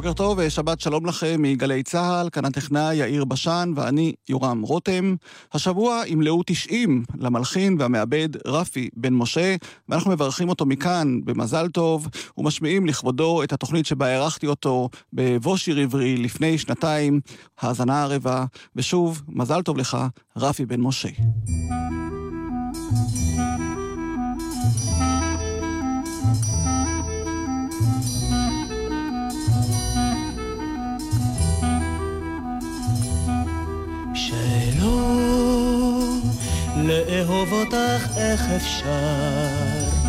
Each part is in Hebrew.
בוקר טוב, שבת שלום לכם מגלי צה"ל, כאן הטכנאי יאיר בשן ואני יורם רותם. השבוע ימלאו 90 למלחין והמעבד רפי בן משה, ואנחנו מברכים אותו מכאן במזל טוב, ומשמיעים לכבודו את התוכנית שבה הערכתי אותו בבוא שיר עברי לפני שנתיים, האזנה ערבה, ושוב, מזל טוב לך, רפי בן משה. לאהוב אותך איך אפשר?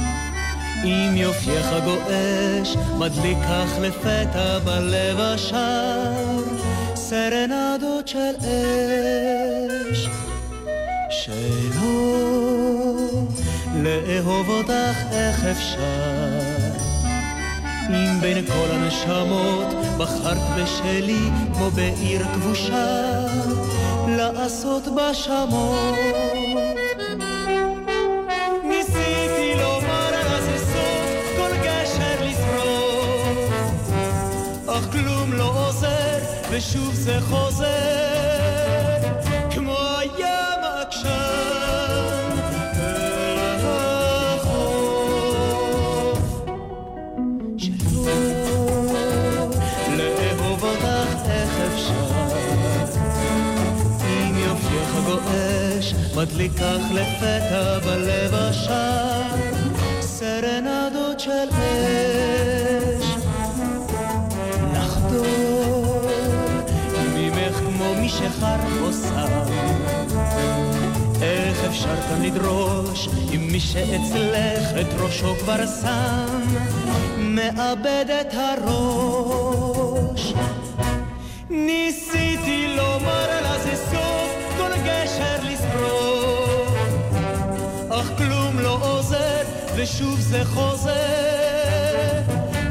אם יופייך גועש מדליק כך לפתע בלב השער. סרנדות של אש שלא לאהוב אותך איך אפשר? אם בין כל הנשמות בחרת בשלי כמו בעיר כבושה לעשות בשמות. ניסיתי לומר לה זה סוף כל גשר לשרוף, אך כלום לא עוזר ושוב זה חוזר גועש מדליק כך לפתע בלב השער סרנדות של אש. לחדור ממך כמו מי שחר עושה איך אפשר כאן לדרוש אם מי שאצלך את ראשו כבר שם? מאבד את הראש. ניסיתי לומר ושוב זה חוזר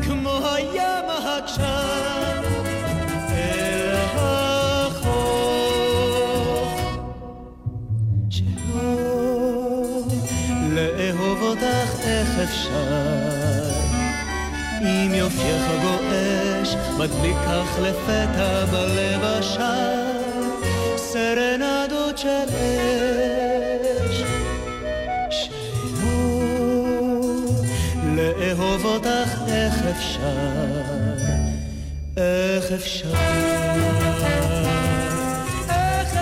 כמו הים העקשן אל החוף. שלא לאהוב אותך איך אפשר? אם יופייך גועש מדליק כך לפתע בלב השער סרנדות של אש אפשר איך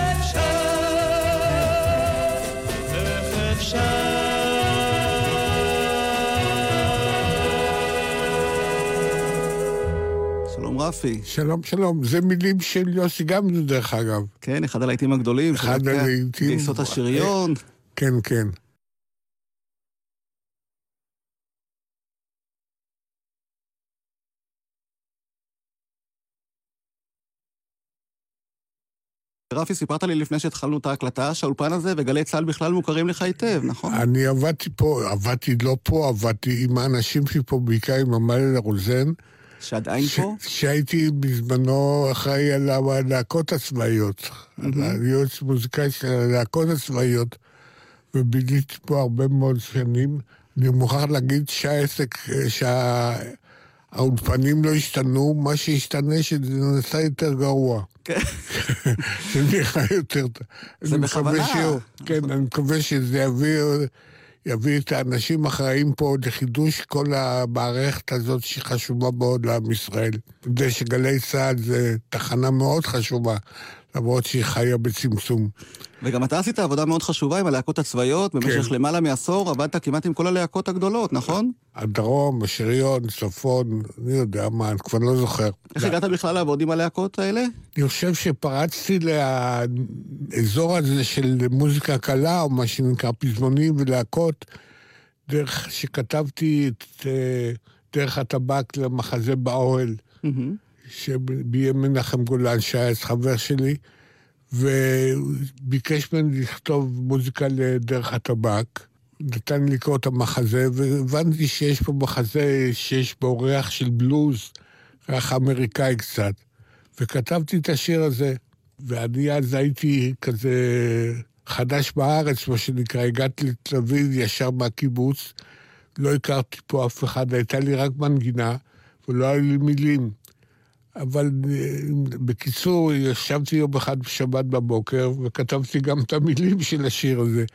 אפשר שלום רפי. שלום, שלום. זה מילים של יוסי גמזו, דרך אגב. כן, אחד הלהיטים הגדולים. אחד הלהיטים. גייסות השריון. כן, כן. רפי, סיפרת לי לפני שהתחלנו את ההקלטה שהאולפן הזה וגלי צה"ל בכלל מוכרים לך היטב, נכון? אני עבדתי פה, עבדתי לא פה, עבדתי עם האנשים שלי פה, בעיקר עם עמליה רוזן. שעדיין ש- פה? שהייתי בזמנו אחראי על הלהקות הצבאיות, על היועץ מוזיקאי של הלהקות הצבאיות, וביליתי פה הרבה מאוד שנים. אני מוכרח להגיד שהעסק, שהאולפנים לא השתנו, מה שהשתנה שזה נעשה יותר גרוע. כן. זה נראה יותר. זה בכוונה. כן, אני מקווה שזה יביא... יביא את האנשים האחראים פה לחידוש כל המערכת הזאת שחשובה מאוד לעם ישראל. יודע שגלי צה"ל זה תחנה מאוד חשובה, למרות שהיא חיה בצמצום. וגם אתה עשית עבודה מאוד חשובה עם הלהקות הצבאיות, במשך כן. למעלה מעשור עבדת כמעט עם כל הלהקות הגדולות, נכון? הדרום, השריון, צפון, אני יודע מה, אני כבר לא זוכר. איך הגעת בכלל לעבוד עם הלהקות האלה? אני חושב שפרצתי לאזור הזה של מוזיקה קלה, או מה שנקרא פזמונים ולהקות, דרך שכתבתי את אה, דרך הטבק למחזה באוהל, מהמם. שביים מנחם גולן, שהיה אז חבר שלי, וביקש ממני לכתוב מוזיקה לדרך הטבק. נתן לי לקרוא את המחזה, והבנתי שיש פה מחזה שיש בו ריח של בלוז, ריח אמריקאי קצת. וכתבתי את השיר הזה. ואני אז הייתי כזה חדש בארץ, מה שנקרא, הגעתי לתל אביב ישר מהקיבוץ, לא הכרתי פה אף אחד, הייתה לי רק מנגינה, ולא היו לי מילים. אבל אה, בקיצור, ישבתי יום אחד בשבת בבוקר, וכתבתי גם את המילים של השיר הזה.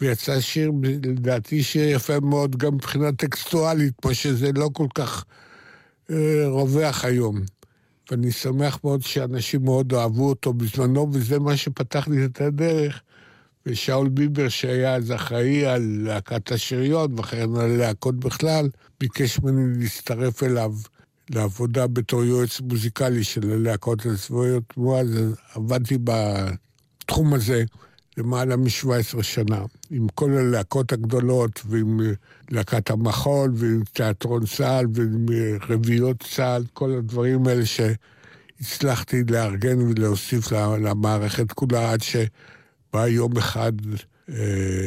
ויצא שיר, לדעתי, שיר יפה מאוד, גם מבחינה טקסטואלית, כמו שזה לא כל כך אה, רווח היום. ואני שמח מאוד שאנשים מאוד אהבו אותו בזמנו, וזה מה שפתח לי את הדרך. ושאול ביבר, שהיה אז אחראי על להקת השריון, וכן על להקות בכלל, ביקש ממני להצטרף אליו לעבודה בתור יועץ מוזיקלי של הלהקות הצבאיות תנועה, אז עבדתי בתחום הזה למעלה מ-17 שנה, עם כל הלהקות הגדולות, ועם להקת המחול, ועם תיאטרון צה"ל, ועם רביעיות צה"ל, כל הדברים האלה שהצלחתי לארגן ולהוסיף למערכת כולה עד שבא יום אחד אה,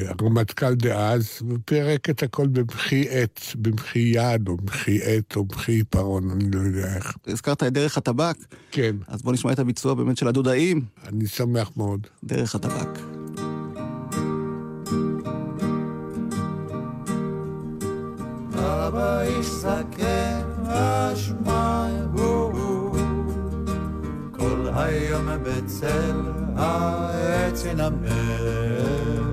הרמטכ"ל דאז, ופירק את הכל במחי עט, במחי יד, או במחי עט, או במחי עיפרון, אני לא יודע איך. הזכרת את דרך הטבק. כן. אז בוא נשמע את הביצוע באמת של הדודאים. אני שמח מאוד. דרך הטבק. אבא איש זקן, כל היום בצל העץ ינמם,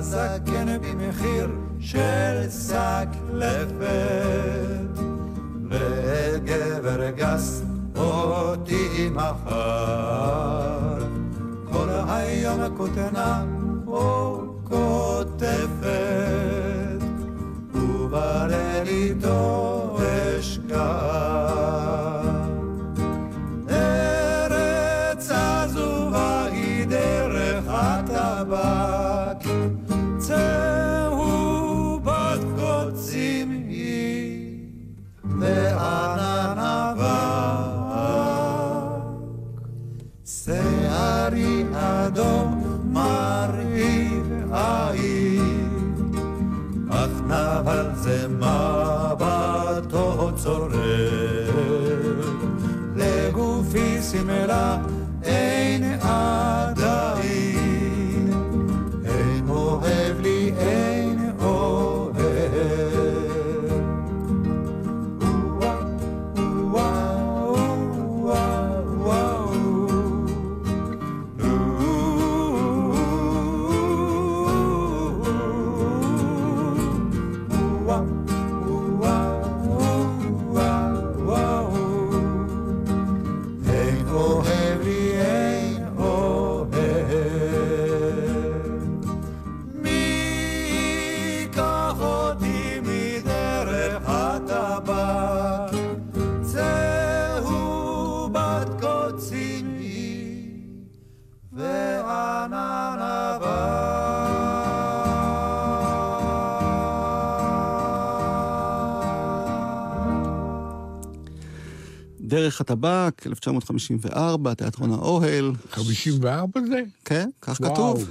הזקן במחיר של שק לפת, וגבר גס אותי מחר. כל היום כותנה או כותפת, דרך הטבק, 1954, תיאטרון האוהל. 54 זה? כן, כך וואו. כתוב.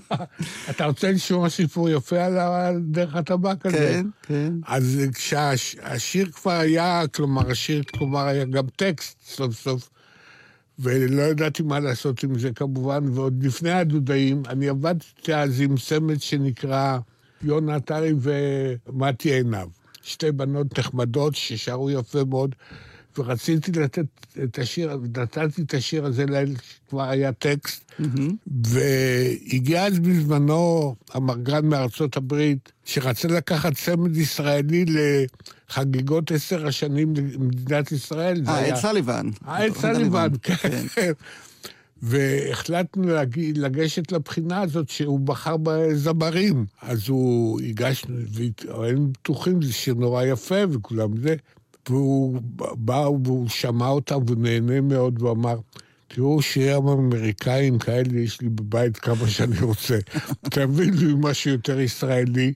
אתה רוצה לשמוע סיפור יפה על דרך הטבק הזה? כן, כן. אז כשהשיר כבר היה, כלומר, השיר כלומר היה גם טקסט סוף סוף, ולא ידעתי מה לעשות עם זה כמובן, ועוד לפני הדודאים, אני עבדתי אז עם צמד שנקרא יונה עטרי ומתי עינב. שתי בנות נחמדות ששרו יפה מאוד, ורציתי לתת את השיר, נתתי את השיר הזה לאלה שכבר היה טקסט, והגיע אז בזמנו המרגן מארצות הברית, שרצה לקחת צמד ישראלי לחגיגות עשר השנים למדינת ישראל. אה, אד סליבן. אה, את סליבן, כן. והחלטנו להגיד, לגשת לבחינה הזאת שהוא בחר בזמרים. אז הוא, הגשנו, והיינו בטוחים, זה שיר נורא יפה וכולם זה. והוא בא והוא שמע אותה ונהנה מאוד, והוא אמר, תראו שירים אמריקאים כאלה יש לי בבית כמה שאני רוצה. תביא לי משהו יותר ישראלי.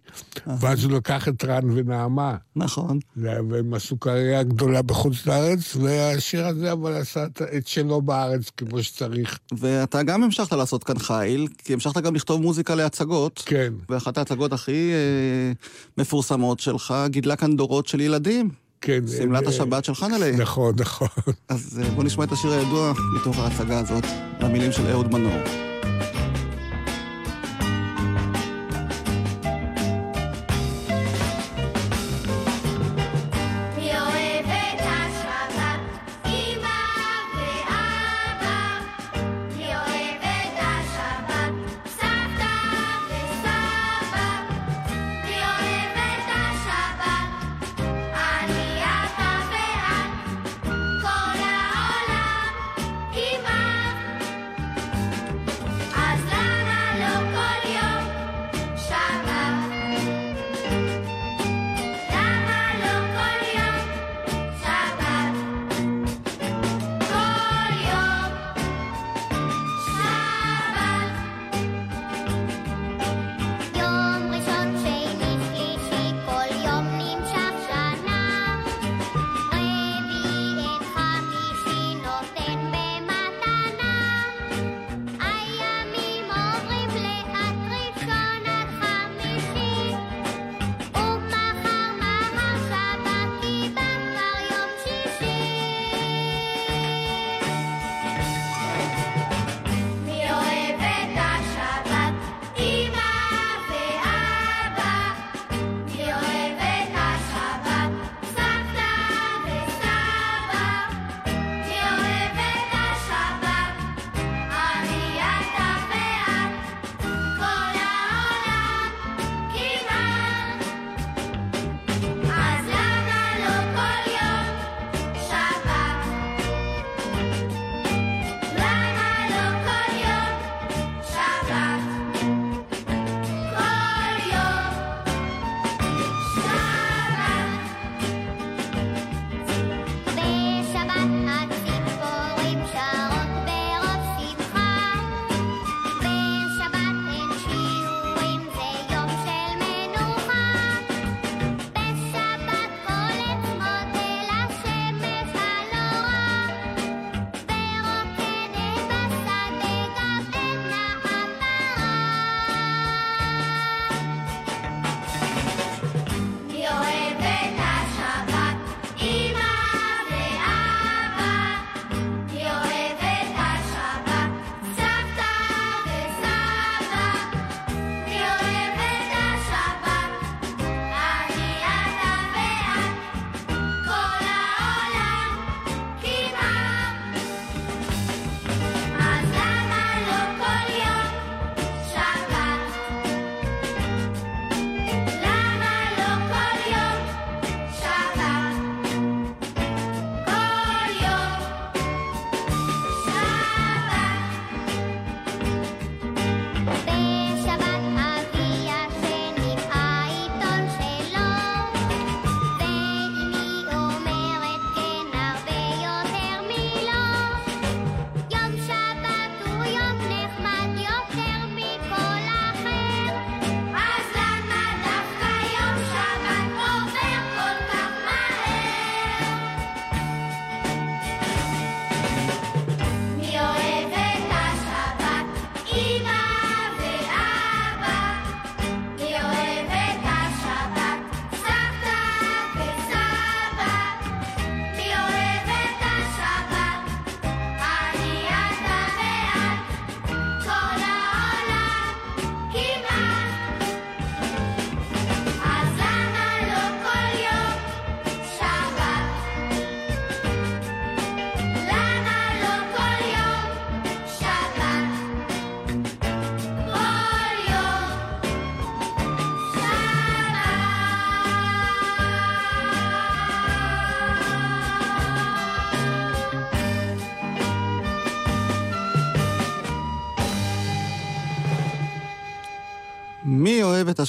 ואז הוא לקח את רן ונעמה. נכון. והם עשו קריירה גדולה בחוץ לארץ, והשיר הזה אבל עשה את שלו בארץ כמו שצריך. ואתה גם המשכת לעשות כאן חיל, כי המשכת גם לכתוב מוזיקה להצגות. כן. ואחת ההצגות הכי אה, מפורסמות שלך גידלה כאן דורות של ילדים. כן. שמלת אה, השבת של חנלי. נכון, נכון. אז אה, בוא נשמע את השיר הידוע מתוך ההצגה הזאת, במילים של אהוד מנור.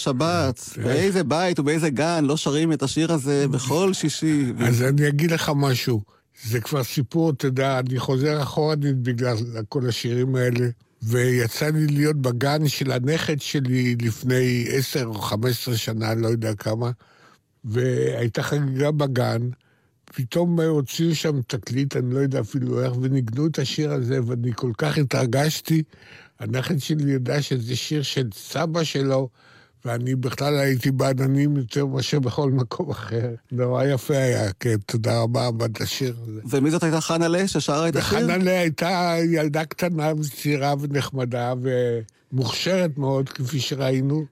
השבת. כן. באיזה בית ובאיזה גן לא שרים את השיר הזה בכל שישי. אז אני אגיד לך משהו. זה כבר סיפור, אתה יודע, אני חוזר אחורנית בגלל כל השירים האלה. ויצא לי להיות בגן של הנכד שלי לפני 10 או 15 שנה, לא יודע כמה, והייתה חגיגה בגן, פתאום הוציאו שם תקליט, אני לא יודע אפילו איך, וניגנו את השיר הזה, ואני כל כך התרגשתי. הנכד שלי ידע שזה שיר של סבא שלו, ואני בכלל הייתי בעננים יותר מאשר בכל מקום אחר. נורא יפה היה, כן, תודה רבה על השיר הזה. ומי זאת הייתה חנה ששרה את השיר? וחנה הייתה ילדה קטנה וצעירה ונחמדה ומוכשרת מאוד, כפי שראינו.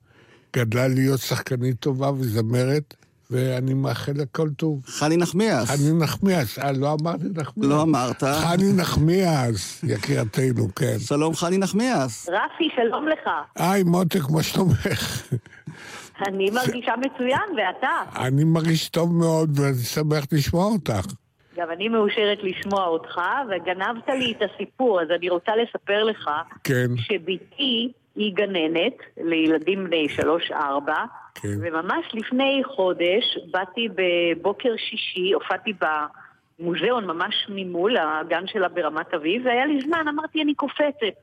גדלה להיות שחקנית טובה וזמרת. ואני מאחל לה כל טוב. חני נחמיאס. חני נחמיאס, אה, לא אמרתי נחמיאס. לא אמרת. חני נחמיאס, יקירתנו, כן. שלום, חני נחמיאס. רפי, שלום לך. היי, מותק, מה שלומך? אני מרגישה מצוין, ואתה? אני מרגיש טוב מאוד, ואני שמח לשמוע אותך. גם אני מאושרת לשמוע אותך, וגנבת לי את הסיפור, אז אני רוצה לספר לך כן. שבתי היא גננת לילדים בני שלוש-ארבע, כן. וממש לפני חודש באתי בבוקר שישי, הופעתי במוזיאון ממש ממול, הגן שלה ברמת אביב, והיה לי זמן, אמרתי אני קופצת.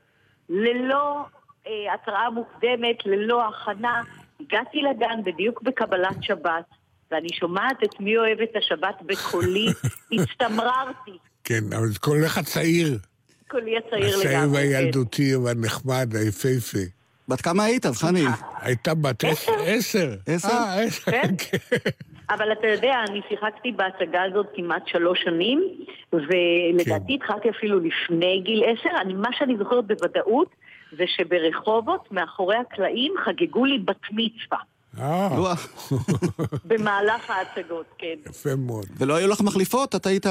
ללא אה, התראה מוקדמת, ללא הכנה, הגעתי לגן בדיוק בקבלת שבת, ואני שומעת את מי אוהב את השבת בקולי, הצטמררתי. כן, אבל זה קולך הצעיר. קולי הצעיר לגמרי. הצעיר כן. והילדותי והנחמד, היפהפה. בת כמה היית אז, חני? הייתה בת עשר. עשר. אה, עשר, כן. כן. אבל אתה יודע, אני שיחקתי בהצגה הזאת כמעט שלוש שנים, ולדעתי התחלתי אפילו לפני גיל עשר. אני, מה שאני זוכרת בוודאות, זה שברחובות, מאחורי הקלעים, חגגו לי בת מצווה. אה, וואו. במהלך ההצגות, כן. יפה מאוד. ולא היו לך מחליפות? את היית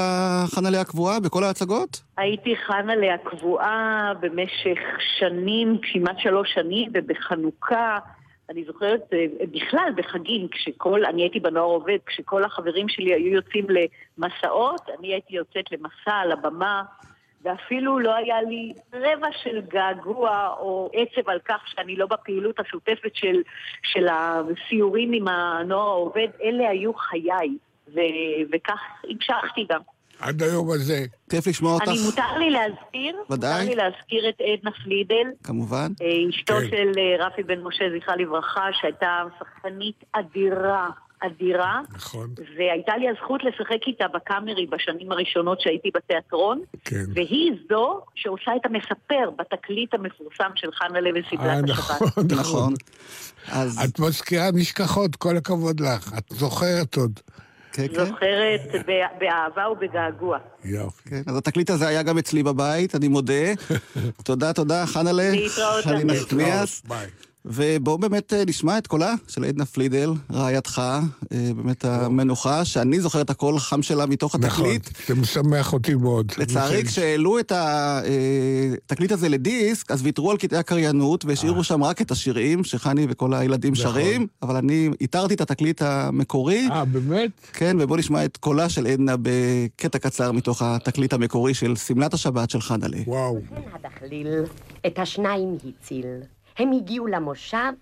חנלה הקבועה בכל ההצגות? הייתי חנה לה קבועה במשך שנים, כמעט שלוש שנים, ובחנוכה, אני זוכרת, אה, בכלל בחגים, כשכל, אני הייתי בנוער עובד, כשכל החברים שלי היו יוצאים למסעות, אני הייתי יוצאת למסע על הבמה, ואפילו לא היה לי רבע של געגוע או עצב על כך שאני לא בפעילות השוטפת של, של הסיורים עם הנוער העובד, אלה היו חיי, ו, וכך המשכתי גם. עד היום הזה. כיף לשמוע אותך, אני, מותר לי להזכיר? ודאי. מותר לי להזכיר את עדנה פלידל, כמובן. אה, אשתו כן. של אה, רפי בן משה, זכרה לברכה, שהייתה שחקנית אדירה, אדירה, נכון. והייתה לי הזכות לשחק איתה בקאמרי בשנים הראשונות שהייתי בתיאטרון, כן. והיא זו שעושה את המספר בתקליט המפורסם של חנה לוי אה, סבלת השבת. נכון, נכון. נכון. אז את מזכירה נשכחות, כל הכבוד לך. את זוכרת עוד. כן, כן. זוכרת באהבה ובגעגוע. יופי. כן, אז התקליט הזה היה גם אצלי בבית, אני מודה. תודה, תודה, חנלה. להתראות, חני תמיד. נחמיאס. ביי. ובואו באמת אה, נשמע את קולה של עדנה פלידל, רעייתך, אה, באמת המנוחה, שאני זוכר את הקול החם שלה מתוך נכון, התקליט. זה משמח אותי מאוד. לצערי, כשהעלו את התקליט הזה לדיסק, אז ויתרו על קטעי הקריינות והשאירו שם רק את השירים שחני וכל הילדים נכון. שרים, אבל אני איתרתי את התקליט המקורי. אה, באמת? כן, ובואו נשמע את קולה של עדנה בקטע קצר מתוך התקליט המקורי של שמלת השבת של חנלה. וואו. את השניים הציל. הם הגיעו למושב,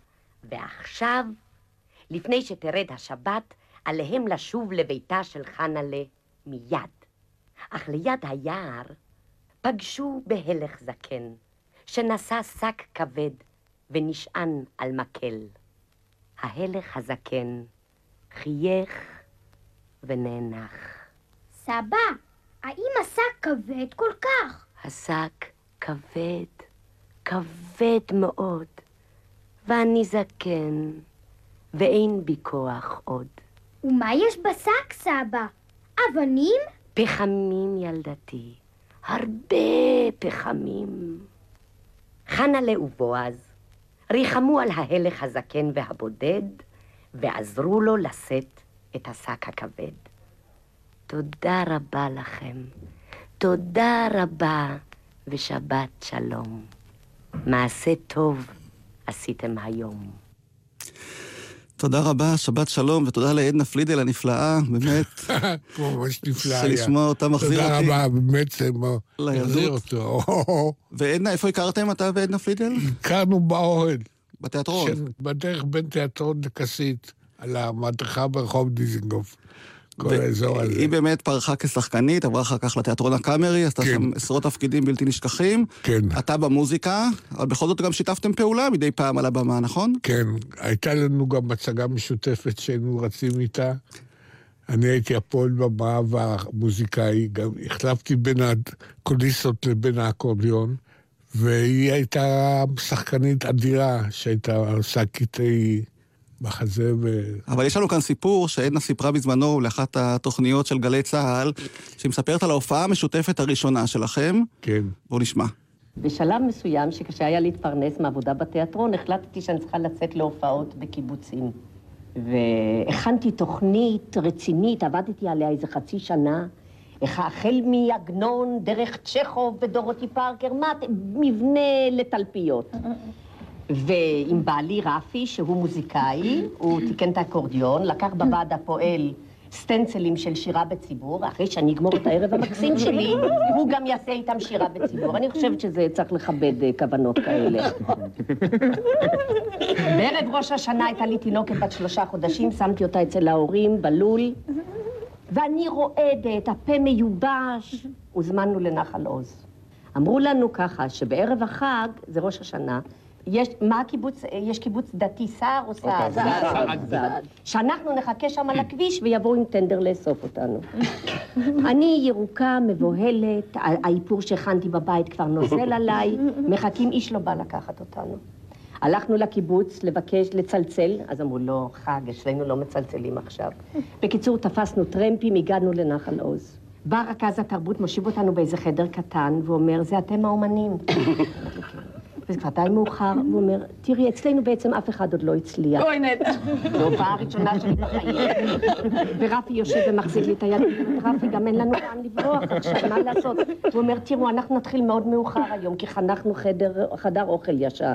ועכשיו, לפני שתרד השבת, עליהם לשוב לביתה של חנלה מיד. אך ליד היער פגשו בהלך זקן, שנשא שק כבד ונשען על מקל. ההלך הזקן חייך ונאנח. סבא, האם השק כבד כל כך? השק כבד, כבד מאוד, ואני זקן, ואין בי כוח עוד. ומה יש בשק, סבא? אבנים? פחמים, ילדתי, הרבה פחמים. חנלה ובועז ריחמו על ההלך הזקן והבודד, ועזרו לו לשאת את השק הכבד. תודה רבה לכם, תודה רבה, ושבת שלום. מעשה טוב עשיתם היום. תודה רבה, שבת שלום, ותודה לעדנה פלידל הנפלאה, באמת, ממש נפלא היה. שלשמוע אותה מחזיר תודה אותי. רבה, באמת. מחזיר אותו. ועדנה, איפה הכרתם אתה ועדנה פלידל? הכרנו באוהל. בתיאטרון. בדרך בין תיאטרון לכסית, על המדרכה ברחוב דיזינגוף. כל האזור הזה. היא באמת פרחה כשחקנית, עברה אחר כך לתיאטרון הקאמרי, עשתה כן. שם עשרות תפקידים בלתי נשכחים. כן. אתה במוזיקה, אבל בכל זאת גם שיתפתם פעולה מדי פעם על הבמה, נכון? כן, הייתה לנו גם הצגה משותפת שהיינו רצים איתה. אני הייתי הפועל במה והמוזיקאי, גם החלפתי בין הקוליסות לבין האקורדיון, והיא הייתה שחקנית אדירה שהייתה עושה קטעי מחזה ו... אבל יש לנו כאן סיפור שעדנה סיפרה בזמנו לאחת התוכניות של גלי צה"ל, שהיא מספרת על ההופעה המשותפת הראשונה שלכם. כן. בואו נשמע. בשלב מסוים, שקשה היה להתפרנס מעבודה בתיאטרון, החלטתי שאני צריכה לצאת להופעות בקיבוצים. והכנתי תוכנית רצינית, עבדתי עליה איזה חצי שנה. החל מעגנון, דרך צ'כוב ודורותי פארקר, מה, מבנה לתלפיות. ועם בעלי רפי, שהוא מוזיקאי, הוא תיקן את האקורדיון, לקח בוועד הפועל סטנצלים של שירה בציבור, אחרי שאני אגמור את הערב המקסים שלי, הוא גם יעשה איתם שירה בציבור. אני חושבת שזה צריך לכבד אה, כוונות כאלה. בערב ראש השנה הייתה לי תינוקת בת שלושה חודשים, שמתי אותה אצל ההורים בלול, ואני רועדת, הפה מיובש. הוזמנו לנחל עוז. אמרו לנו ככה, שבערב החג, זה ראש השנה, יש, מה הקיבוץ, יש קיבוץ דתי סער או סעד? סעד. שאנחנו נחכה שם על הכביש ויבואו עם טנדר לאסוף אותנו. אני ירוקה, מבוהלת, האיפור שהכנתי בבית כבר נוזל עליי, מחכים, איש לא בא לקחת אותנו. הלכנו לקיבוץ לבקש, לצלצל, אז אמרו, לא, חג, אצלנו לא מצלצלים עכשיו. בקיצור, תפסנו טרמפים, הגענו לנחל עוז. בא רכז התרבות, מושיב אותנו באיזה חדר קטן, ואומר, זה אתם האומנים. וזה כבר די מאוחר, והוא אומר, תראי, אצלנו בעצם אף אחד עוד לא הצליח. אוי נטע. זו ההופעה הראשונה שלי בחיים. ורפי יושב ומחזיק לי את היד, רפי, גם אין לנו לאן לברוח עכשיו, מה לעשות? הוא אומר, תראו, אנחנו נתחיל מאוד מאוחר היום, כי חנכנו חדר, אוכל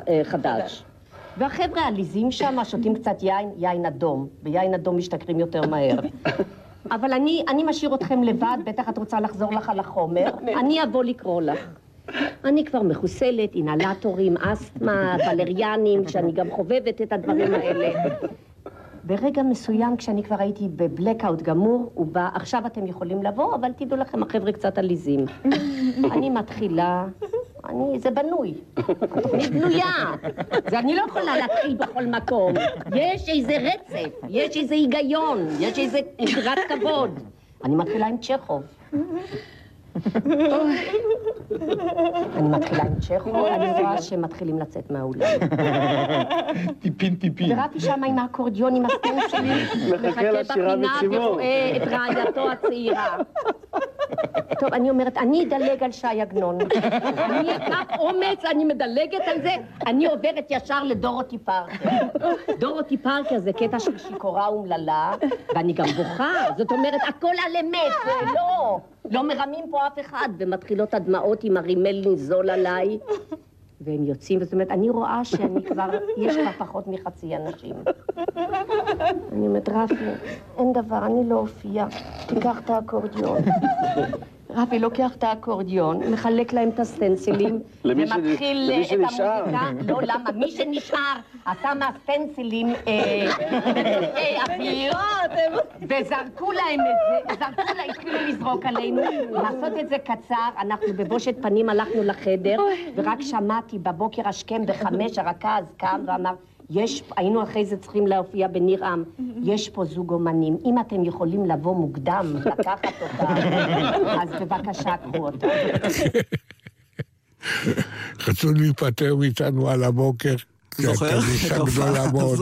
אה, חדש. והחבר'ה עליזים שם, שותים קצת יין, יין אדום. ביין אדום משתכרים יותר מהר. אבל אני, אני משאיר אתכם לבד, בטח את רוצה לחזור לך על החומר. אני אבוא לקרוא לך. אני כבר מחוסלת, אינהלטורים, אסתמה, ולריאנים, שאני גם חובבת את הדברים האלה. ברגע מסוים, כשאני כבר הייתי בבלקאוט גמור, הוא בא, עכשיו אתם יכולים לבוא, אבל תדעו לכם, החבר'ה קצת עליזים. אני מתחילה, אני, זה בנוי. התוכנית בנויה. זה אני לא יכולה להתחיל בכל מקום. יש איזה רצף, יש איזה היגיון, יש איזה יראת כבוד. אני מתחילה עם צ'כוב. אני מתחילה עם צ'כוב, אני רואה שהם מתחילים לצאת מהאולם. טיפין טיפין. ורפי שם עם האקורדיון, עם הסטנד שלי, מחכה לשירה בפינה. ורואה את רעייתו הצעירה. טוב, אני אומרת, אני אדלג על ש"י עגנון. אני אקח אומץ, אני מדלגת על זה, אני עוברת ישר לדורותי פארקר. דורותי פארקר זה קטע של שיכורה אומללה, ואני גם בוכה, זאת אומרת, הכל על אמת, לא, לא מרמים פה אף אחד, ומתחילות הדמעות עם הרימל לנזול עליי. והם יוצאים, זאת אומרת, אני רואה שאני כבר, יש כבר פחות מחצי אנשים. אני אומרת, רפי, אין דבר, אני לא אופיע, תיקח את האקורדיון. רפי לוקח את האקורדיון, מחלק להם את הסטנסילים, ומתחיל אה, את. המוזיקה. לא, למה? מי שנשאר עשה מהסטנסילים אה, מטוסי אוויר, וזרקו להם את זה, זרקו להם, התחילו לזרוק עלינו. לעשות את זה קצר, אנחנו בבושת פנים הלכנו לחדר, ורק שמעתי בבוקר השכם בחמש, הרכז קם ואמר, יש, היינו אחרי זה צריכים להופיע בניר עם, יש פה זוג אומנים, אם אתם יכולים לבוא מוקדם, לקחת אותם, אז בבקשה קחו אותם. רצו להיפטר מאיתנו על הבוקר. זוכר אישה גדולה מאוד.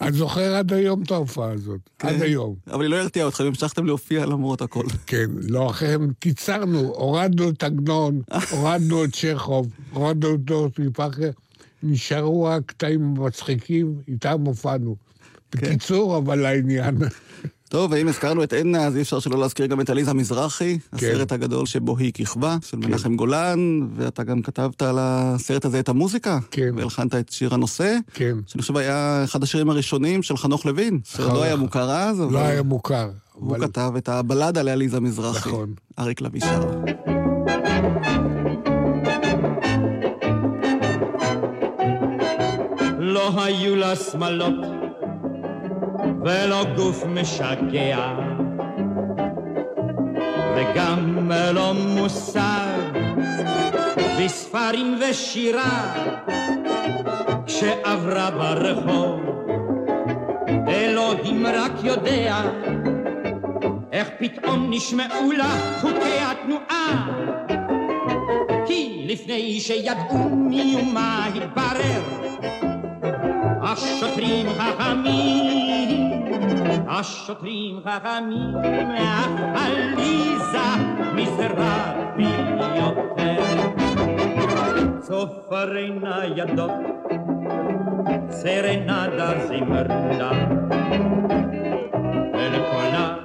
אני זוכר עד היום את ההופעה הזאת. עד כן. היום. אבל היא לא הרתיעה אתכם, המשכתם להופיע למרות הכל. כן, לא אחרי, קיצרנו, הורדנו את עגנון, הורדנו את צ'כוב, הורדנו את דורטי פארקר, נשארו רק קטעים מצחיקים, איתם הופענו. בקיצור, אבל לעניין. טוב, ואם הזכרנו את עדנה, אז אי אפשר שלא להזכיר גם את עליזה מזרחי, הסרט הגדול שבו היא כיכבה, של מנחם גולן, ואתה גם כתבת על הסרט הזה את המוזיקה, כן. והלחנת את שיר הנושא, כן, שאני חושב היה אחד השירים הראשונים של חנוך לוין, שעוד לא היה מוכר אז, אבל לא היה מוכר. הוא אבל- כתב את הבלדה לעליזה מזרחי. נכון. אריק לביא שר. היו לה שמלות ולא גוף משגע, וגם לא מושג בספרים ושירה שעברה ברחוב. אלוהים רק יודע איך פתאום נשמעו לה חוקי התנועה. כי לפני שידעו מיומה התברר השוטרים חכמים, השוטרים חכמים, אך עליזה מזרחי יותר. צופרי ניידות, סרנדה זמרה, אל קולה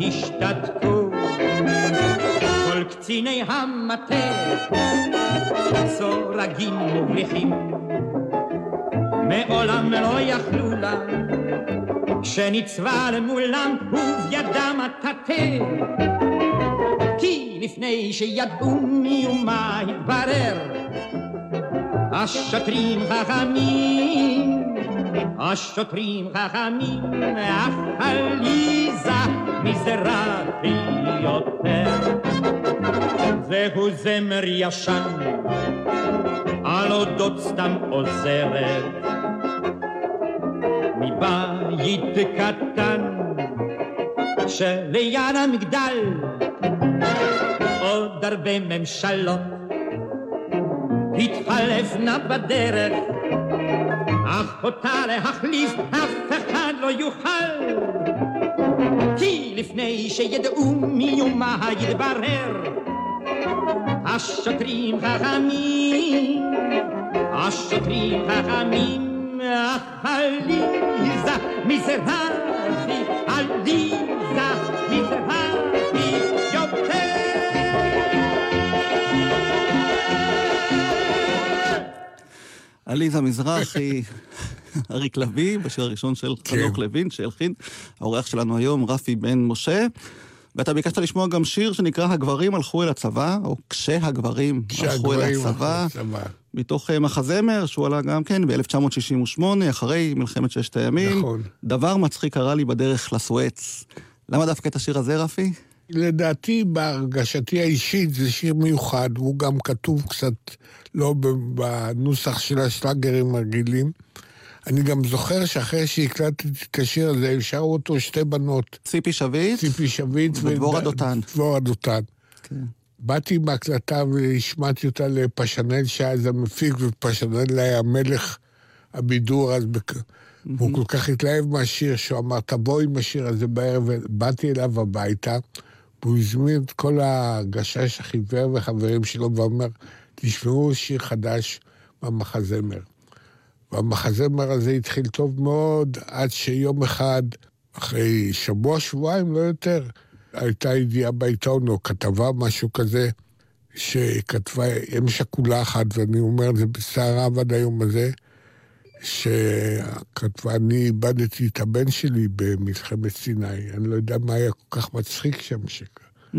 השתתקו כל קציני המטה, סורגים ובריחים. מעולם לא יכלו לה, שניצבה למולם ובידם הטאטא. כי לפני שידעו מיומה התברר, השוטרים חכמים, השוטרים חכמים, אך עליזה מזרחי יותר. זהו זמר ישן, על אודות סתם עוזרת. מבית קטן שליד המגדל. עוד הרבה ממשלות. התחלפנה בדרך אך אותה להחליף אף אחד לא יוכל. כי לפני שידעו מיומה יתברר השוטרים חכמים השוטרים חכמים עליזה מזרחי, עליזה מזרחי יותר. עליזה מזרחי, אריק לביא, בשיר הראשון של חנוך לוין, שהלחין, האורח שלנו היום, רפי בן משה. ואתה ביקשת לשמוע גם שיר שנקרא "הגברים הלכו אל הצבא", או "כשהגברים הלכו אל הצבא", מתוך אה, מחזמר, שהוא עלה גם כן ב-1968, אחרי מלחמת ששת הימים. נכון. דבר מצחיק קרה לי בדרך לסואץ. למה דווקא את השיר הזה, רפי? לדעתי, בהרגשתי האישית, זה שיר מיוחד, הוא גם כתוב קצת לא בנוסח של השלאגרים הרגילים. אני גם זוכר שאחרי שהקלטתי את השיר הזה, שרו אותו שתי בנות. ציפי שביט? ציפי שביט. ודבורה דותן. דבורה דותן. כן. באתי עם ההקלטה והשמעתי אותה לפשנל שהיה אז המפיק, ופשנל היה מלך הבידור אז. בק... Mm-hmm. והוא כל כך התלהב מהשיר, שהוא אמר, תבוא עם השיר הזה בערב, ובאתי אליו הביתה, והוא הזמין את כל הגשש החיוור וחברים שלו, ואומר, תשמעו שיר חדש במחזמר. והמחזמר הזה התחיל טוב מאוד, עד שיום אחד, אחרי שבוע, שבועיים, לא יותר, הייתה ידיעה בעיתון, או כתבה, משהו כזה, שכתבה אם שכולה אחת, ואני אומר את זה בצער רב עד היום הזה, שכתבה, אני איבדתי את הבן שלי במלחמת סיני. אני לא יודע מה היה כל כך מצחיק שם. ש... Mm-hmm.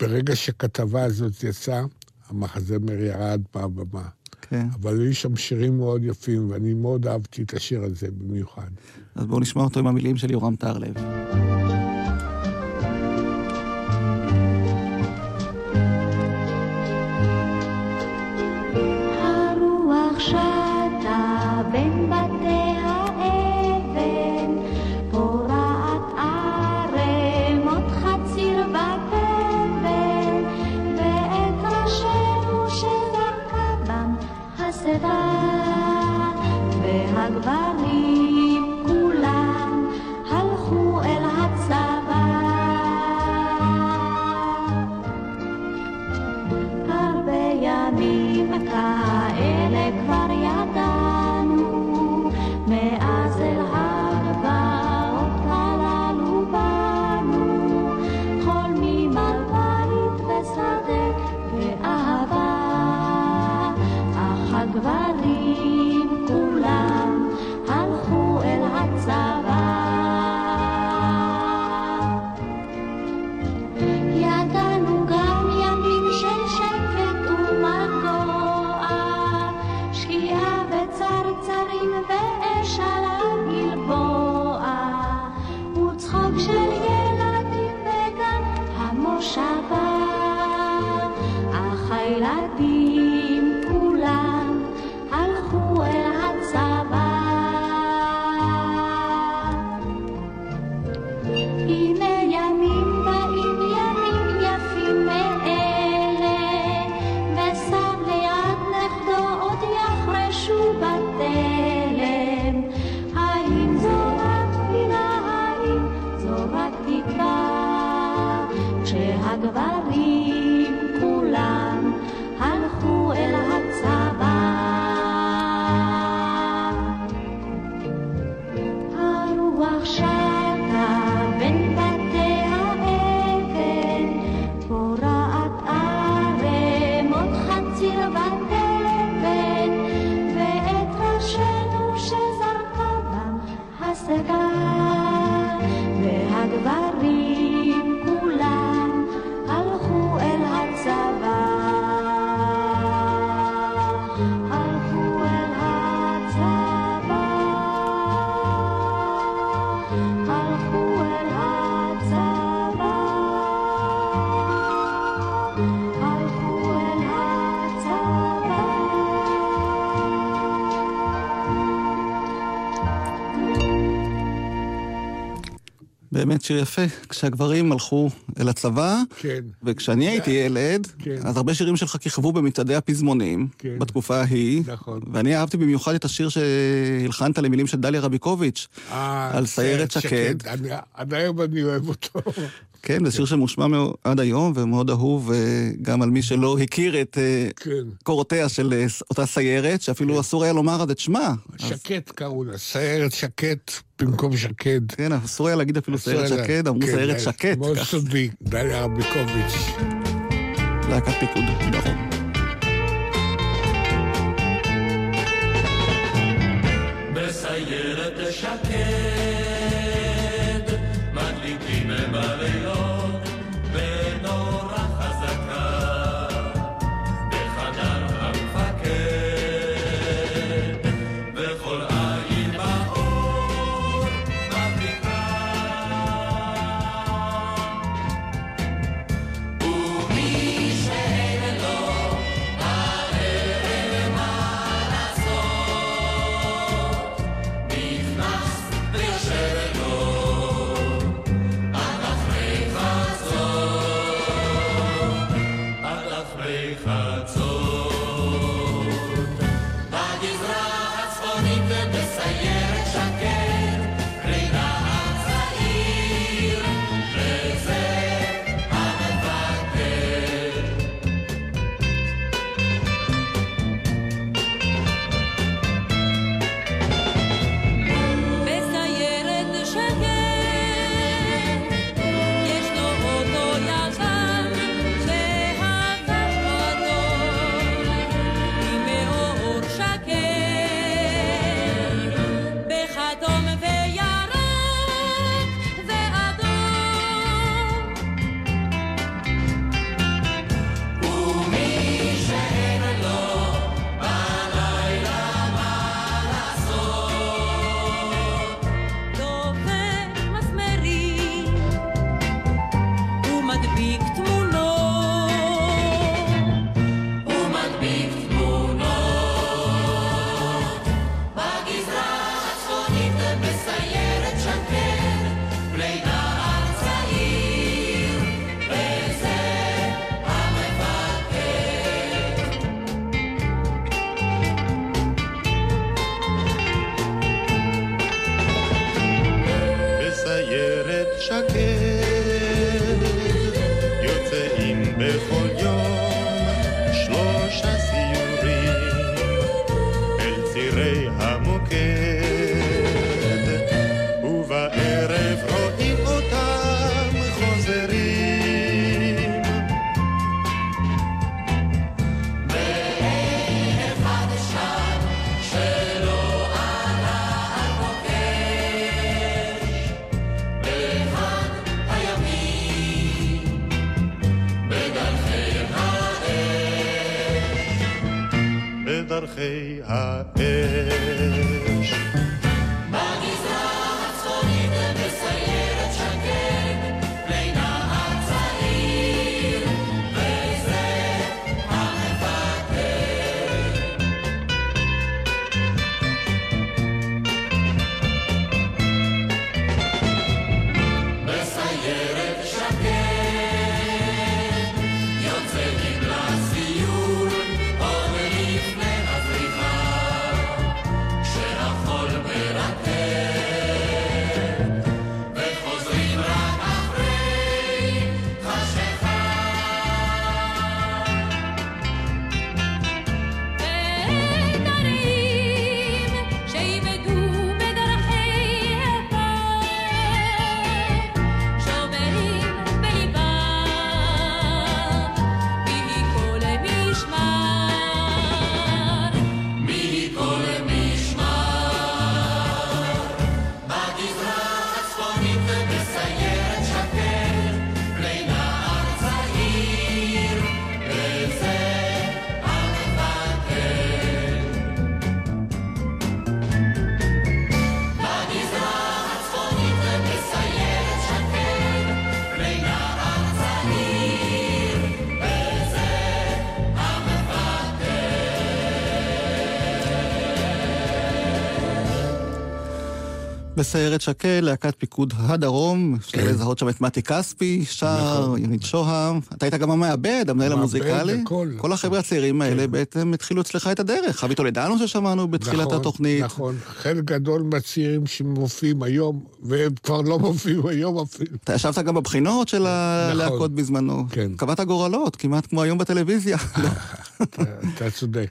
ברגע שכתבה הזאת יצאה, המחזמר ירד מהבמה. כן. אבל היו שם שירים מאוד יפים, ואני מאוד אהבתי את השיר הזה במיוחד. אז בואו נשמע אותו עם המילים של יורם טהרלב. באמת שיר יפה. כשהגברים הלכו אל הצבא, כן. וכשאני הייתי ילד, כן. אז הרבה שירים שלך כיכבו במצעדי הפזמונים, כן. בתקופה ההיא. נכון. ואני אהבתי במיוחד את השיר שהלחנת למילים של דליה רביקוביץ', אה, על סיירת שקד. אני- עד היום אני אוהב אותו. כן, זה שיר שמושמע מאוד עד היום ומאוד אהוב, אה, גם על מי שלא הכיר את אה, כן. קורותיה של אה, אותה סיירת, שאפילו אסור היה לומר אז את שמה. שקט קראו לה, סיירת שקט במקום שקד. כן, אסור היה להגיד אפילו סיירת שקד, אמרו כן, סיירת שקט. מאוד. סודי, דליה רביקוביץ'. להקת פיקוד דרום. בסיירת שקד, להקת פיקוד הדרום, אפשר כן. לזהות שם את מתי כספי, שר, נכון. יונית שוהם. אתה היית גם המעבד, המנהל המוזיקלי. הכל. כל החבר'ה הצעירים האלה בעצם התחילו אצלך את הדרך. חבי טולדנו ששמענו בתחילת נכון, התוכנית. נכון, חלק גדול מהצעירים שמופיעים היום, והם כבר לא מופיעים היום אפילו. אתה ישבת גם בבחינות של נכון. הלהקות בזמנו. כן. קבעת גורלות, כמעט כמו היום בטלוויזיה. אתה- אתה צודק.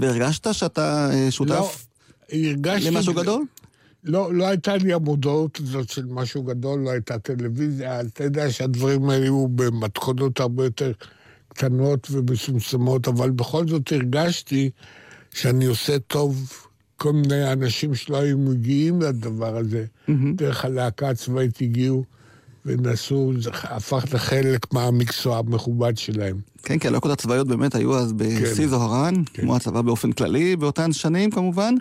והרגשת שאתה אה, לא, שותף הרגשתי... למשהו גדול? לא, לא הייתה לי המודעות הזאת של משהו גדול, לא הייתה טלוויזיה. אתה יודע שהדברים האלה היו במתכונות הרבה יותר קטנות ומצומצמות, אבל בכל זאת הרגשתי שאני עושה טוב כל מיני אנשים שלא היו מגיעים לדבר הזה. דרך הלהקה הצבאית הגיעו ונסעו, זה הפך לחלק מהמקצוע המכובד שלהם. כן, כי הלהקות הצבאיות באמת היו אז בשיא זוהרן, כמו הצבא באופן כללי, באותן שנים כמובן.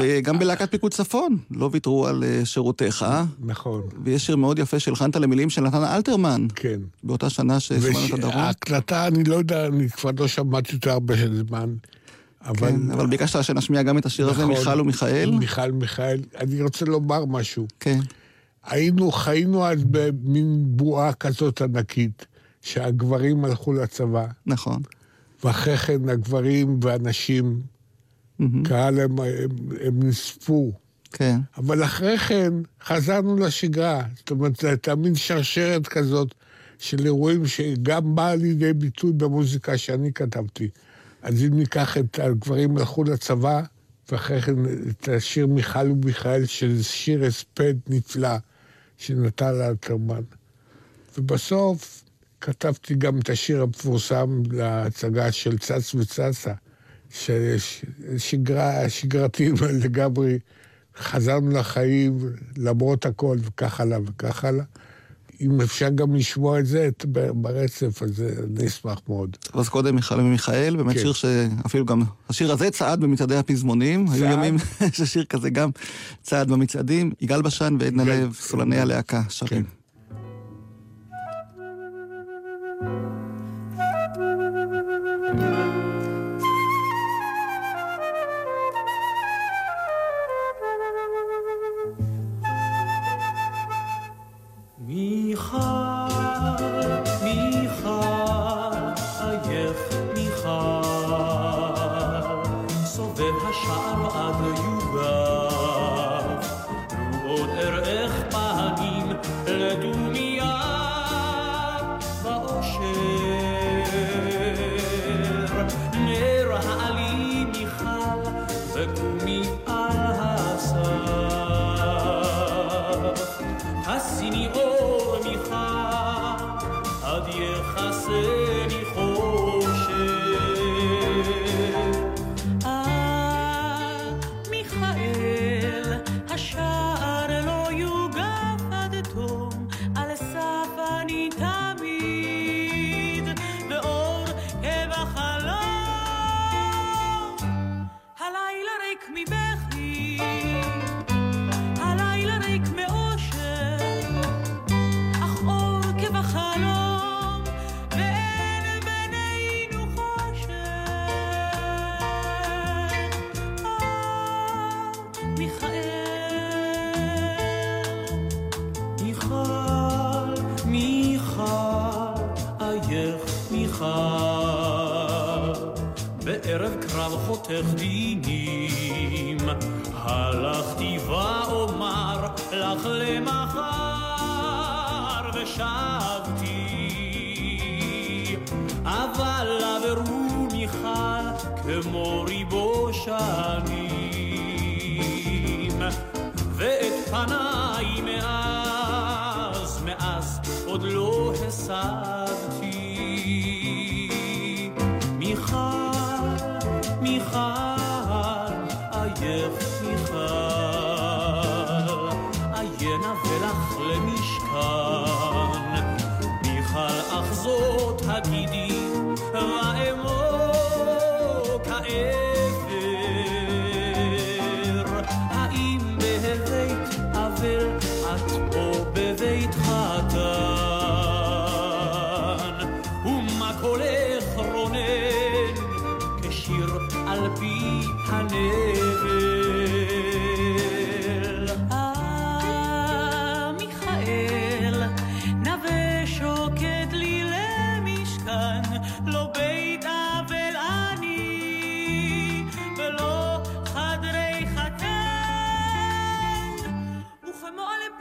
וגם בלהקת פיקוד צפון, לא ויתרו על אה, שירותיך. נכון. ויש שיר מאוד יפה שהלחנת למילים של נתן אלתרמן. כן. באותה שנה ששמענו את הדרום. ההקלטה, אני לא יודע, אני כבר לא שמעתי אותה הרבה זמן. אבל... כן, אבל ביקשת שנשמיע גם את השיר הזה, נכון. מיכל ומיכאל. מיכל ומיכאל. אני רוצה לומר משהו. כן. היינו, חיינו אז במין בועה כזאת ענקית, שהגברים הלכו לצבא, נכון. ואחרי כן הגברים והנשים, קהל הם, הם, הם נספו. כן. אבל אחרי כן חזרנו לשגרה. זאת אומרת, זו הייתה מין שרשרת כזאת של אירועים שגם באה לידי ביטוי במוזיקה שאני כתבתי. אז אם ניקח את הגברים הלכו לצבא, ואחרי כן את השיר מיכל ומיכאל, שזה שיר הספד נפלא, שנטל אלתרמן. ובסוף כתבתי גם את השיר המפורסם להצגה של צץ וצצה, ששגרה, שגרתי לגמרי, חזרנו לחיים למרות הכל, וכך הלאה וכך הלאה. אם אפשר גם לשמוע את זה את- ברצף, אז אני אשמח מאוד. אז קודם מיכל ומיכאל, באמת כן. שיר שאפילו גם, השיר הזה צעד במצעדי הפזמונים. היו צעד. ימים ששיר כזה גם צעד במצעדים. יגאל בשן ועדנה. לב, סולני הלהקה, שרים. מיכל, Me back.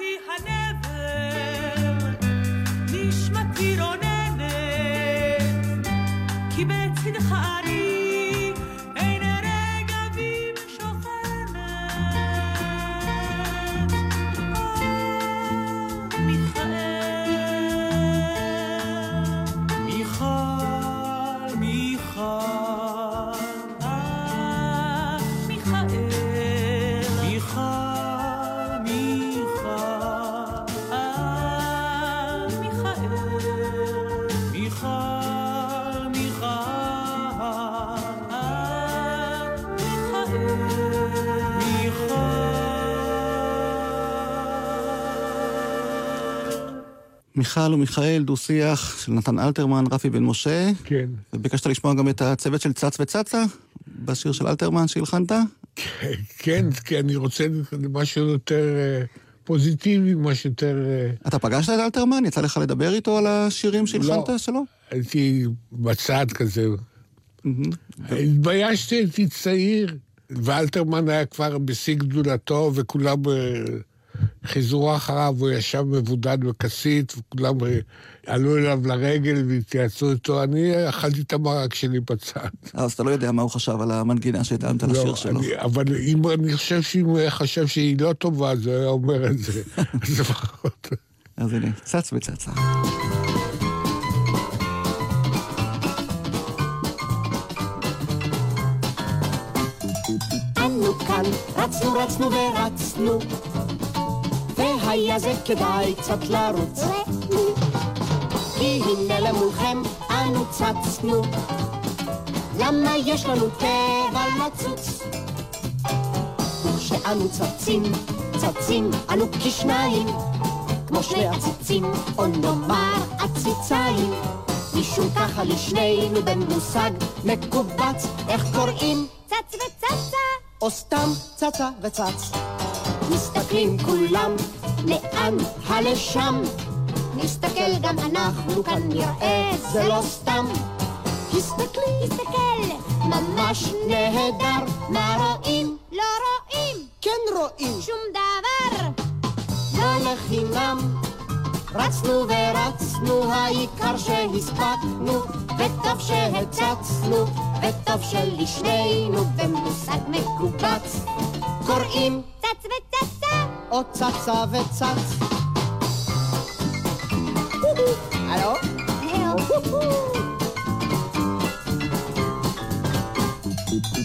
Happy מיכל ומיכאל, דו-שיח של נתן אלתרמן, רפי בן משה. כן. וביקשת לשמוע גם את הצוות של צץ וצצה בשיר של אלתרמן שהלחנת? כן, כי אני רוצה משהו יותר אה, פוזיטיבי, משהו יותר... אה, אתה פגשת את אלתרמן? יצא לך לדבר איתו על השירים שהלחנת לא. שלו? הייתי בצד כזה. התביישתי, הייתי צעיר, ואלתרמן היה כבר בשיא גדולתו, וכולם אה, חיזרו אחריו, הוא ישב מבודד בכסית, וכולם אה, עלו אליו לרגל והתייעצו איתו. אני אכלתי את המרק שלי בצד. אז אתה לא יודע מה הוא חשב על המנגינה שהתאמת לשיר לא, שלו. אני, אבל אם אני חושב שאם הוא היה חושב שהיא לא טובה, אז הוא היה אומר את זה. אז לפחות... אז הנה, צץ וצצה. אנו כאן, רצנו, רצנו ורצנו, והיה זה כדאי קצת לרוץ. כי הנה למולכם אנו צצנו, למה יש לנו טבע לצוץ? וכשאנו צצים, צצים אנו כשניים, כמו שני עציצים, או נאמר עציציים. משום ככה לשנינו במושג מקובץ, איך קוראים? צץ וצצה. או סתם צצה וצץ. מסתכלים כולם, לאן הלשם? נסתכל גם אנחנו, כאן נראה, זה לא סתם. הסתכלי, הסתכל, ממש נהדר, מה רואים? לא רואים. כן רואים. שום דבר. לא לחינם. רצנו ורצנו, העיקר שהספקנו, וטוב שהצצנו, וטוב שלשנינו במושג מקובץ. קוראים צץ וצצה, או צצה וצץ. הלו?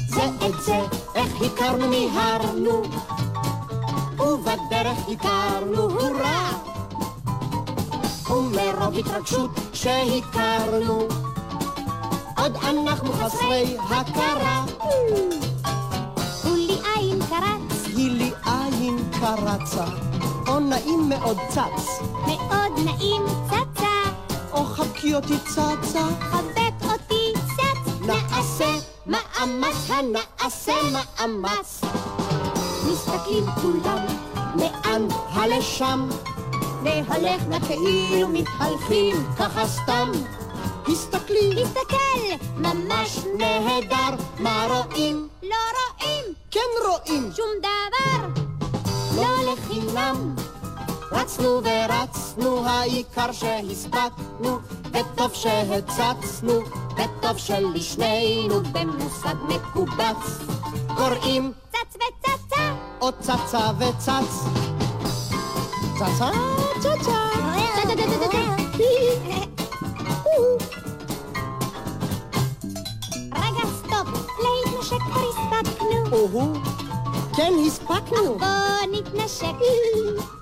זה את זה, איך הכרנו מיהרנו, ובדרך הכרנו, הורא! ומרוב התרגשות שהכרנו, עוד אנחנו חסרי הכרה. עין קרצה, או נעים מאוד צץ. מאוד נעים צצה. או חבקי אותי צצה. חבק אותי צץ. נעשה מאמץ, הנעשה מאמץ. מסתכלים כולם, לאן הלשם? נהלך נא כאילו מתהלכים ככה סתם. הסתכלי, הסתכל, ממש נהדר, מה רואים? לא רואים. כן רואים. שום דבר. רצנו ורצנו, העיקר שהספקנו, וטוב שהצצנו, וטוב שלשנינו במושג מקובץ. קוראים צץ וצצה, או צצה וצץ. צצה, צצה. רגע, סטופ, להתנשק כבר הספקנו. כן הספקנו. בוא נתנשק.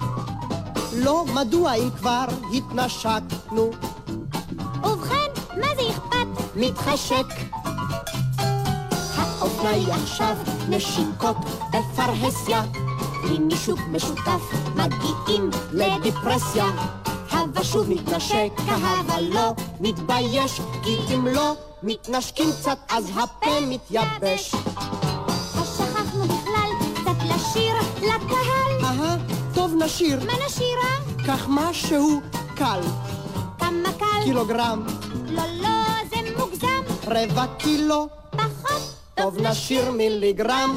לא, מדוע אם כבר התנשקנו? ובכן, מה זה אכפת? מתחשק. האופנה היא עכשיו נשיקות בפרהסיה. עם מישהו משותף מגיעים לדיפרסיה. הווה שוב נתנשק, הווה לא מתבייש, כי אם לא מתנשקים קצת אז הפה מתייבש. נשיר. מה נשירה? קח משהו קל. כמה קל? קילוגרם. לא, לא, זה מוגזם. רבע קילו. פחות. טוב נשיר מיליגרם.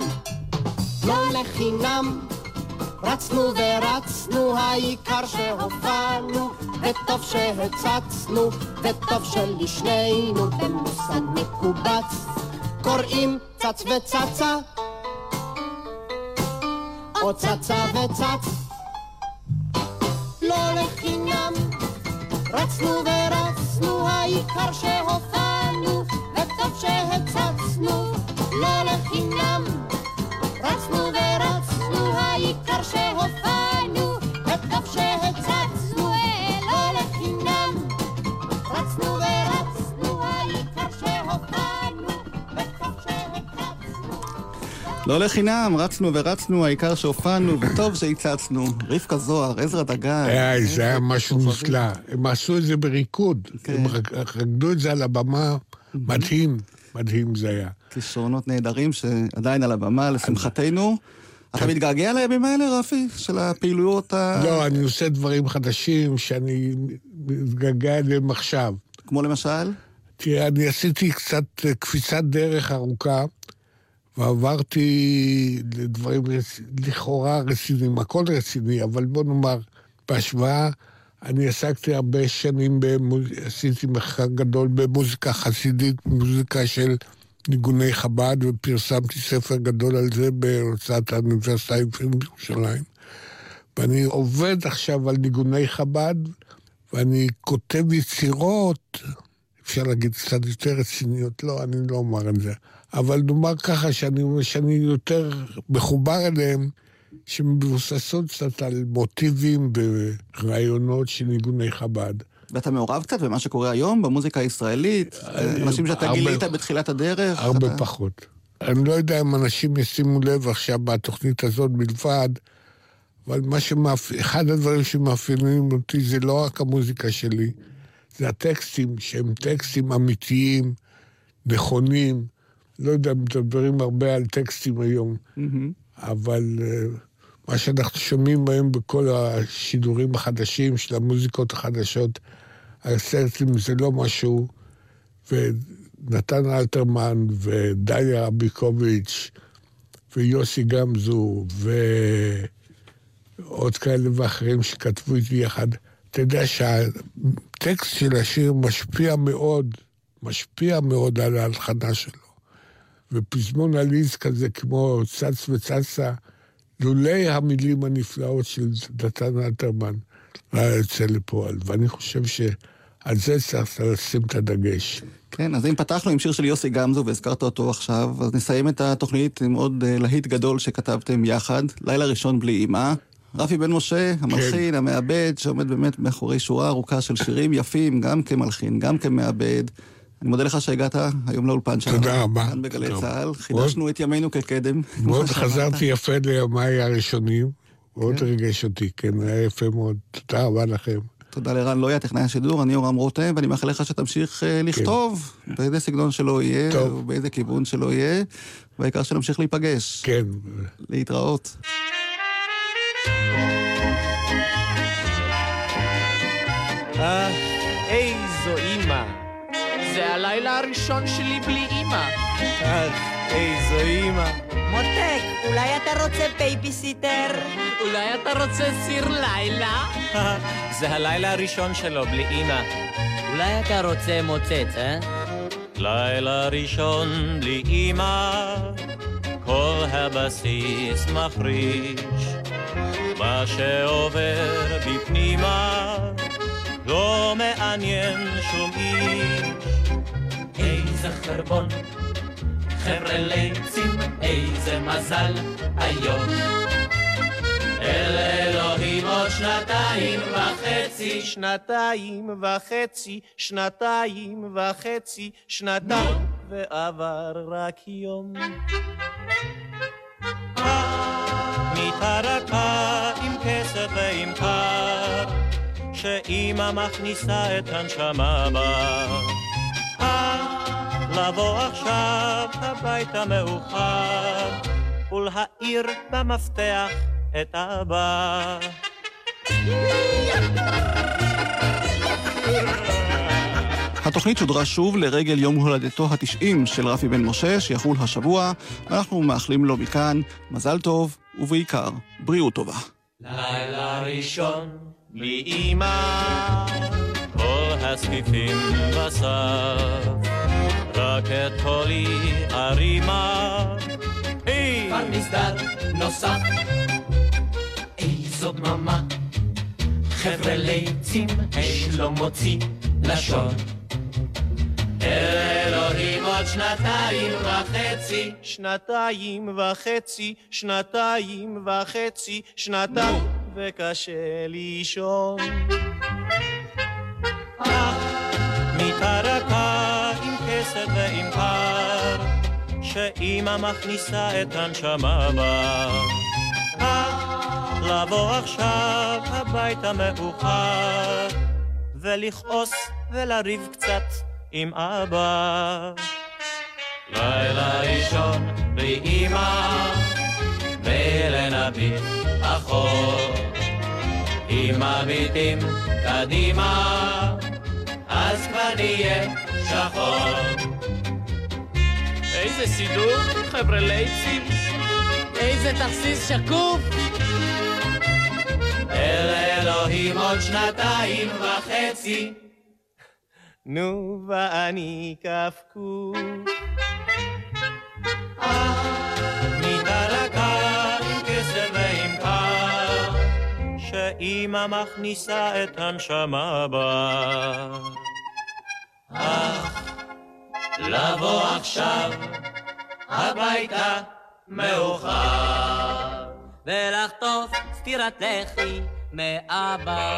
לא לחינם. רצנו ורצנו, העיקר שהופענו, וטוב שהצצנו, וטוב שלשנינו במושג מקובץ. קוראים צץ וצצה, או צצה וצץ. לא לחינם, רצנו ורצנו, העיקר שהופענו, וטוב שהצצנו, לא לחינם. לא לחינם, רצנו ורצנו, העיקר שהופענו, וטוב שהצצנו. רבקה זוהר, עזרא דגן. איי, זה היה משהו נפלא. הם עשו את זה בריקוד. כן. הם רק- רקדו את זה על הבמה, מדהים, מדהים זה היה. כישרונות נהדרים שעדיין על הבמה, לשמחתנו. אתה מתגעגע לימים האלה, רפי? של הפעילויות ה... לא, אני עושה דברים חדשים שאני מתגעגע אליהם עכשיו. כמו למשל? תראה, אני עשיתי קצת אה, קפיצת דרך ארוכה, ועברתי לדברים רצ... לכאורה רציניים, הכל רציני, אבל בוא נאמר, בהשוואה, אני עסקתי הרבה שנים, במוז... עשיתי מחקר גדול במוזיקה חסידית, מוזיקה של ניגוני חב"ד, ופרסמתי ספר גדול על זה בהוצאת האוניברסיטה העברית בירושלים. ואני עובד עכשיו על ניגוני חב"ד, ואני כותב יצירות, אפשר להגיד קצת יותר רציניות, לא, אני לא אומר את זה. אבל נאמר ככה שאני, שאני יותר מחובר אליהם, שמבוססות קצת על מוטיבים ורעיונות של ניגוני חב"ד. ואתה מעורב קצת במה שקורה היום במוזיקה הישראלית? אנשים שאתה הרבה- גילית בתחילת הדרך? הרבה אתה- פחות. אני לא יודע אם אנשים ישימו לב עכשיו בתוכנית הזאת בלבד, אבל מה שמאפ... אחד הדברים שמאפיינים אותי זה לא רק המוזיקה שלי, זה הטקסטים, שהם טקסטים אמיתיים, נכונים. לא יודע, מדברים הרבה על טקסטים היום, מהמם. אבל אה, מה שאנחנו שומעים היום בכל השידורים החדשים של המוזיקות החדשות, הסרטים זה לא משהו, ונתן אלתרמן ודליה רביקוביץ' ויוסי גמזו ועוד כאלה ואחרים שכתבו איתי יחד. אתה יודע שהטקסט של השיר משפיע מאוד, משפיע מאוד על ההלחנה שלו. ופזמון עליז כזה כמו צץ וצצה, לולי המילים הנפלאות של דתן אלתרמן, לא היה יוצא לפועל. ואני חושב שעל זה צריך לשים את הדגש. כן, אז אם פתחנו עם שיר של יוסי גמזו והזכרת אותו עכשיו, אז נסיים את התוכנית עם עוד אה, להיט גדול שכתבתם יחד, לילה ראשון בלי אימה. רפי בן משה, המלחין, המעבד, שעומד באמת מאחורי שורה ארוכה של שירים יפים, גם כמלחין, גם כמעבד. אני מודה לך שהגעת היום לאולפן שלנו. תודה רבה. כאן בגלי. צה"ל. חידשנו את ימינו כקדם. מאוד. חזרתי יפה לימיי הראשונים, מאוד ריגש אותי, כן, היה יפה מאוד. תודה רבה לכם. תודה לרן לויה, טכנאי השידור, אני יורם רותם, ואני מאחל לך שתמשיך אה, לכתוב, באיזה סגנון שלא יהיה. ובאיזה כיוון שלא יהיה, והעיקר שנמשיך להיפגש. כן. להתראות. אה. זה הלילה הראשון שלי בלי אימא. אך, איזו אימא. מותק, אולי אתה רוצה בייביסיטר? אולי אתה רוצה סיר לילה? זה הלילה הראשון שלו בלי אימא. אולי אתה רוצה מוצץ, אה? לילה ראשון בלי אמא, כל הבסיס מחריש. מה שעובר בפנימה מעניין שום איש. איזה חרבון, חבר'ה ליצים, איזה מזל היום. אל אלוהים עוד שנתיים וחצי, שנתיים וחצי, שנתיים וחצי, שנתיים, ועבר רק יום. מיטה רכה עם כסף ועם קר, שאימא מכניסה את הנשמה בה. לבוא עכשיו הביתה מאוחר, ולהאיר במפתח את אבא. התוכנית שודרה שוב לרגל יום הולדתו ה-90 של רפי בן משה, שיחול השבוע. אנחנו מאחלים לו מכאן מזל טוב, ובעיקר, בריאות טובה. לילה ראשון בלי אמא, כל הספיפים בסף, רק את קולי הרימה. כבר מסדר נוסף, איזו דממה, חבר'ה ליצים, אש לא מוציא לשון. אל אלוהים עוד שנתיים וחצי, שנתיים וחצי, שנתיים וחצי, שנתיים, וקשה לישון. מיטה רכה עם כסף ועם קר, שאימא מכניסה את הנשמה בה. לבוא עכשיו הביתה מאוחר, ולכעוס ולריב קצת עם אבא. לילה ראשון בלי ולנביט אחור. אם מביטים קדימה, אז כבר נהיה שחור. איזה סידור, חבר'ה לייצים. איזה תכסיס שקוף. אל אלוהים עוד שנתיים וחצי. נו, ואני קפקוף. שאימא מכניסה את הנשמה בה. אך, לבוא עכשיו הביתה מאוחר. ולחטוף סטירת לחי מאבא.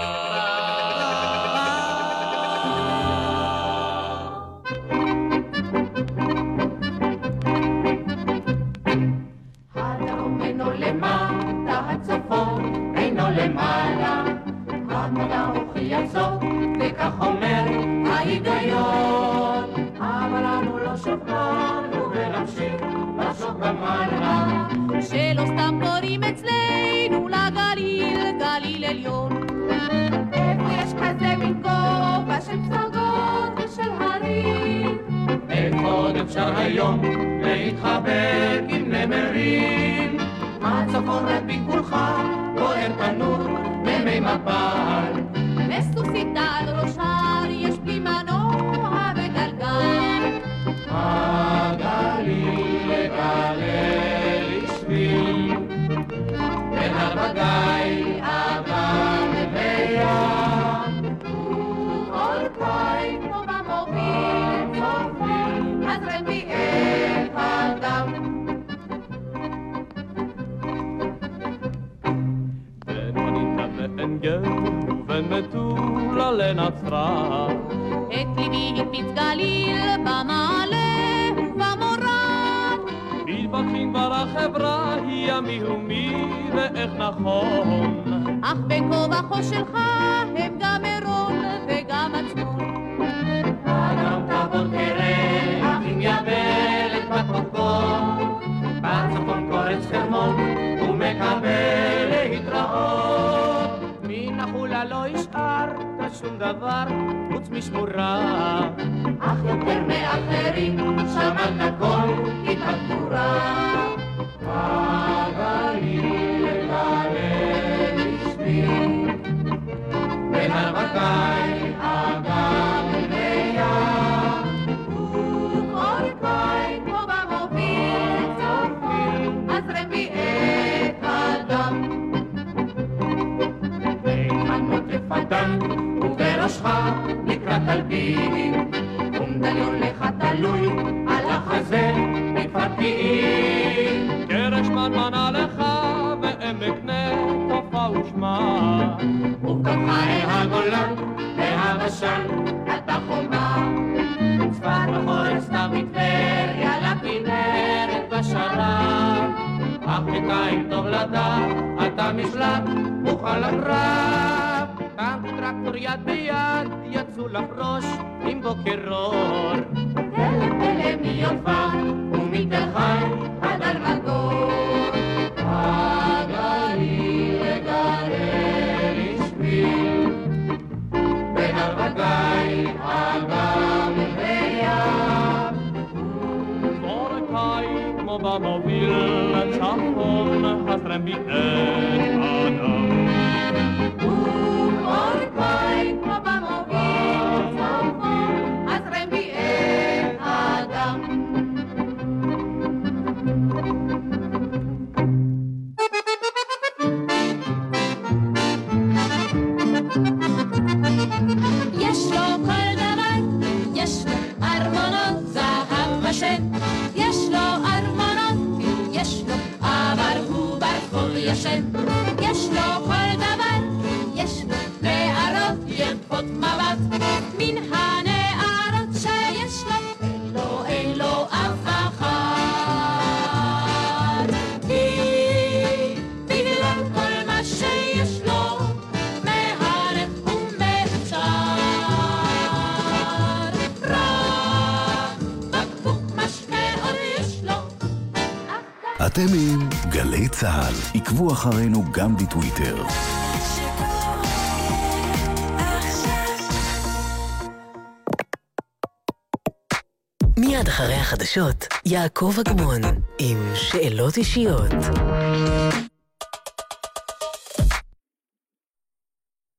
זאת, וכך אומר ההיגיון. אבל אנו לא שוכרנו ונמשיך לחשוב במעלה. שלא סתם קוראים אצלנו לגליל, גליל עליון. איפה יש כזה מין גובה של פסגות ושל הרים? איפה עוד אפשר היום להתחבק עם נמרים? הצפון רק בגבולך בוער תנור במי מפל. וסוסיתה על ראשה יש בלי מנוע וגלגל. הגליל לגלל שביל בין הבגאי לנצרת את ליבי הקפיץ גליל במעלה ובמורד. מתווכחים כבר החברה היא המי ומי ואיך נכון אך בין כה וכה שלך הם גם עירון וגם עצמון. אדם תעבוד תראה אך אם יבלת בקודקוד בצפון קורץ חרמון ומקבל להתראות החולה לא השארת שום דבר חוץ משמורה אך יותר מאחרים שמעת קול התחבורה. הגליל לגלל בשביל בין הרבקאי תלפידים אומדליון לך תלוי על החזה מפתיעים קרש מנמנה לך ועמק נטופה ושמה ובתוך אל הגולן והבשן אתה חומה צפת בחורף סתיו מטבריה לכנרת בשרב אך בינתיים טוב לדעת אתה משלט מוכן לקרב טנק טרקטור יד ביד יצאו לחרוש עם בוקר אור. תלם תלם מיודפת ומתל חי עד אלמגור. הגליל לגלל שביל בין הרבגאי אגם וים מורקאי כמו במוביל את צה"ל. עקבו אחרינו גם בטוויטר. מיד אחרי החדשות, יעקב אגמון, עם שאלות אישיות.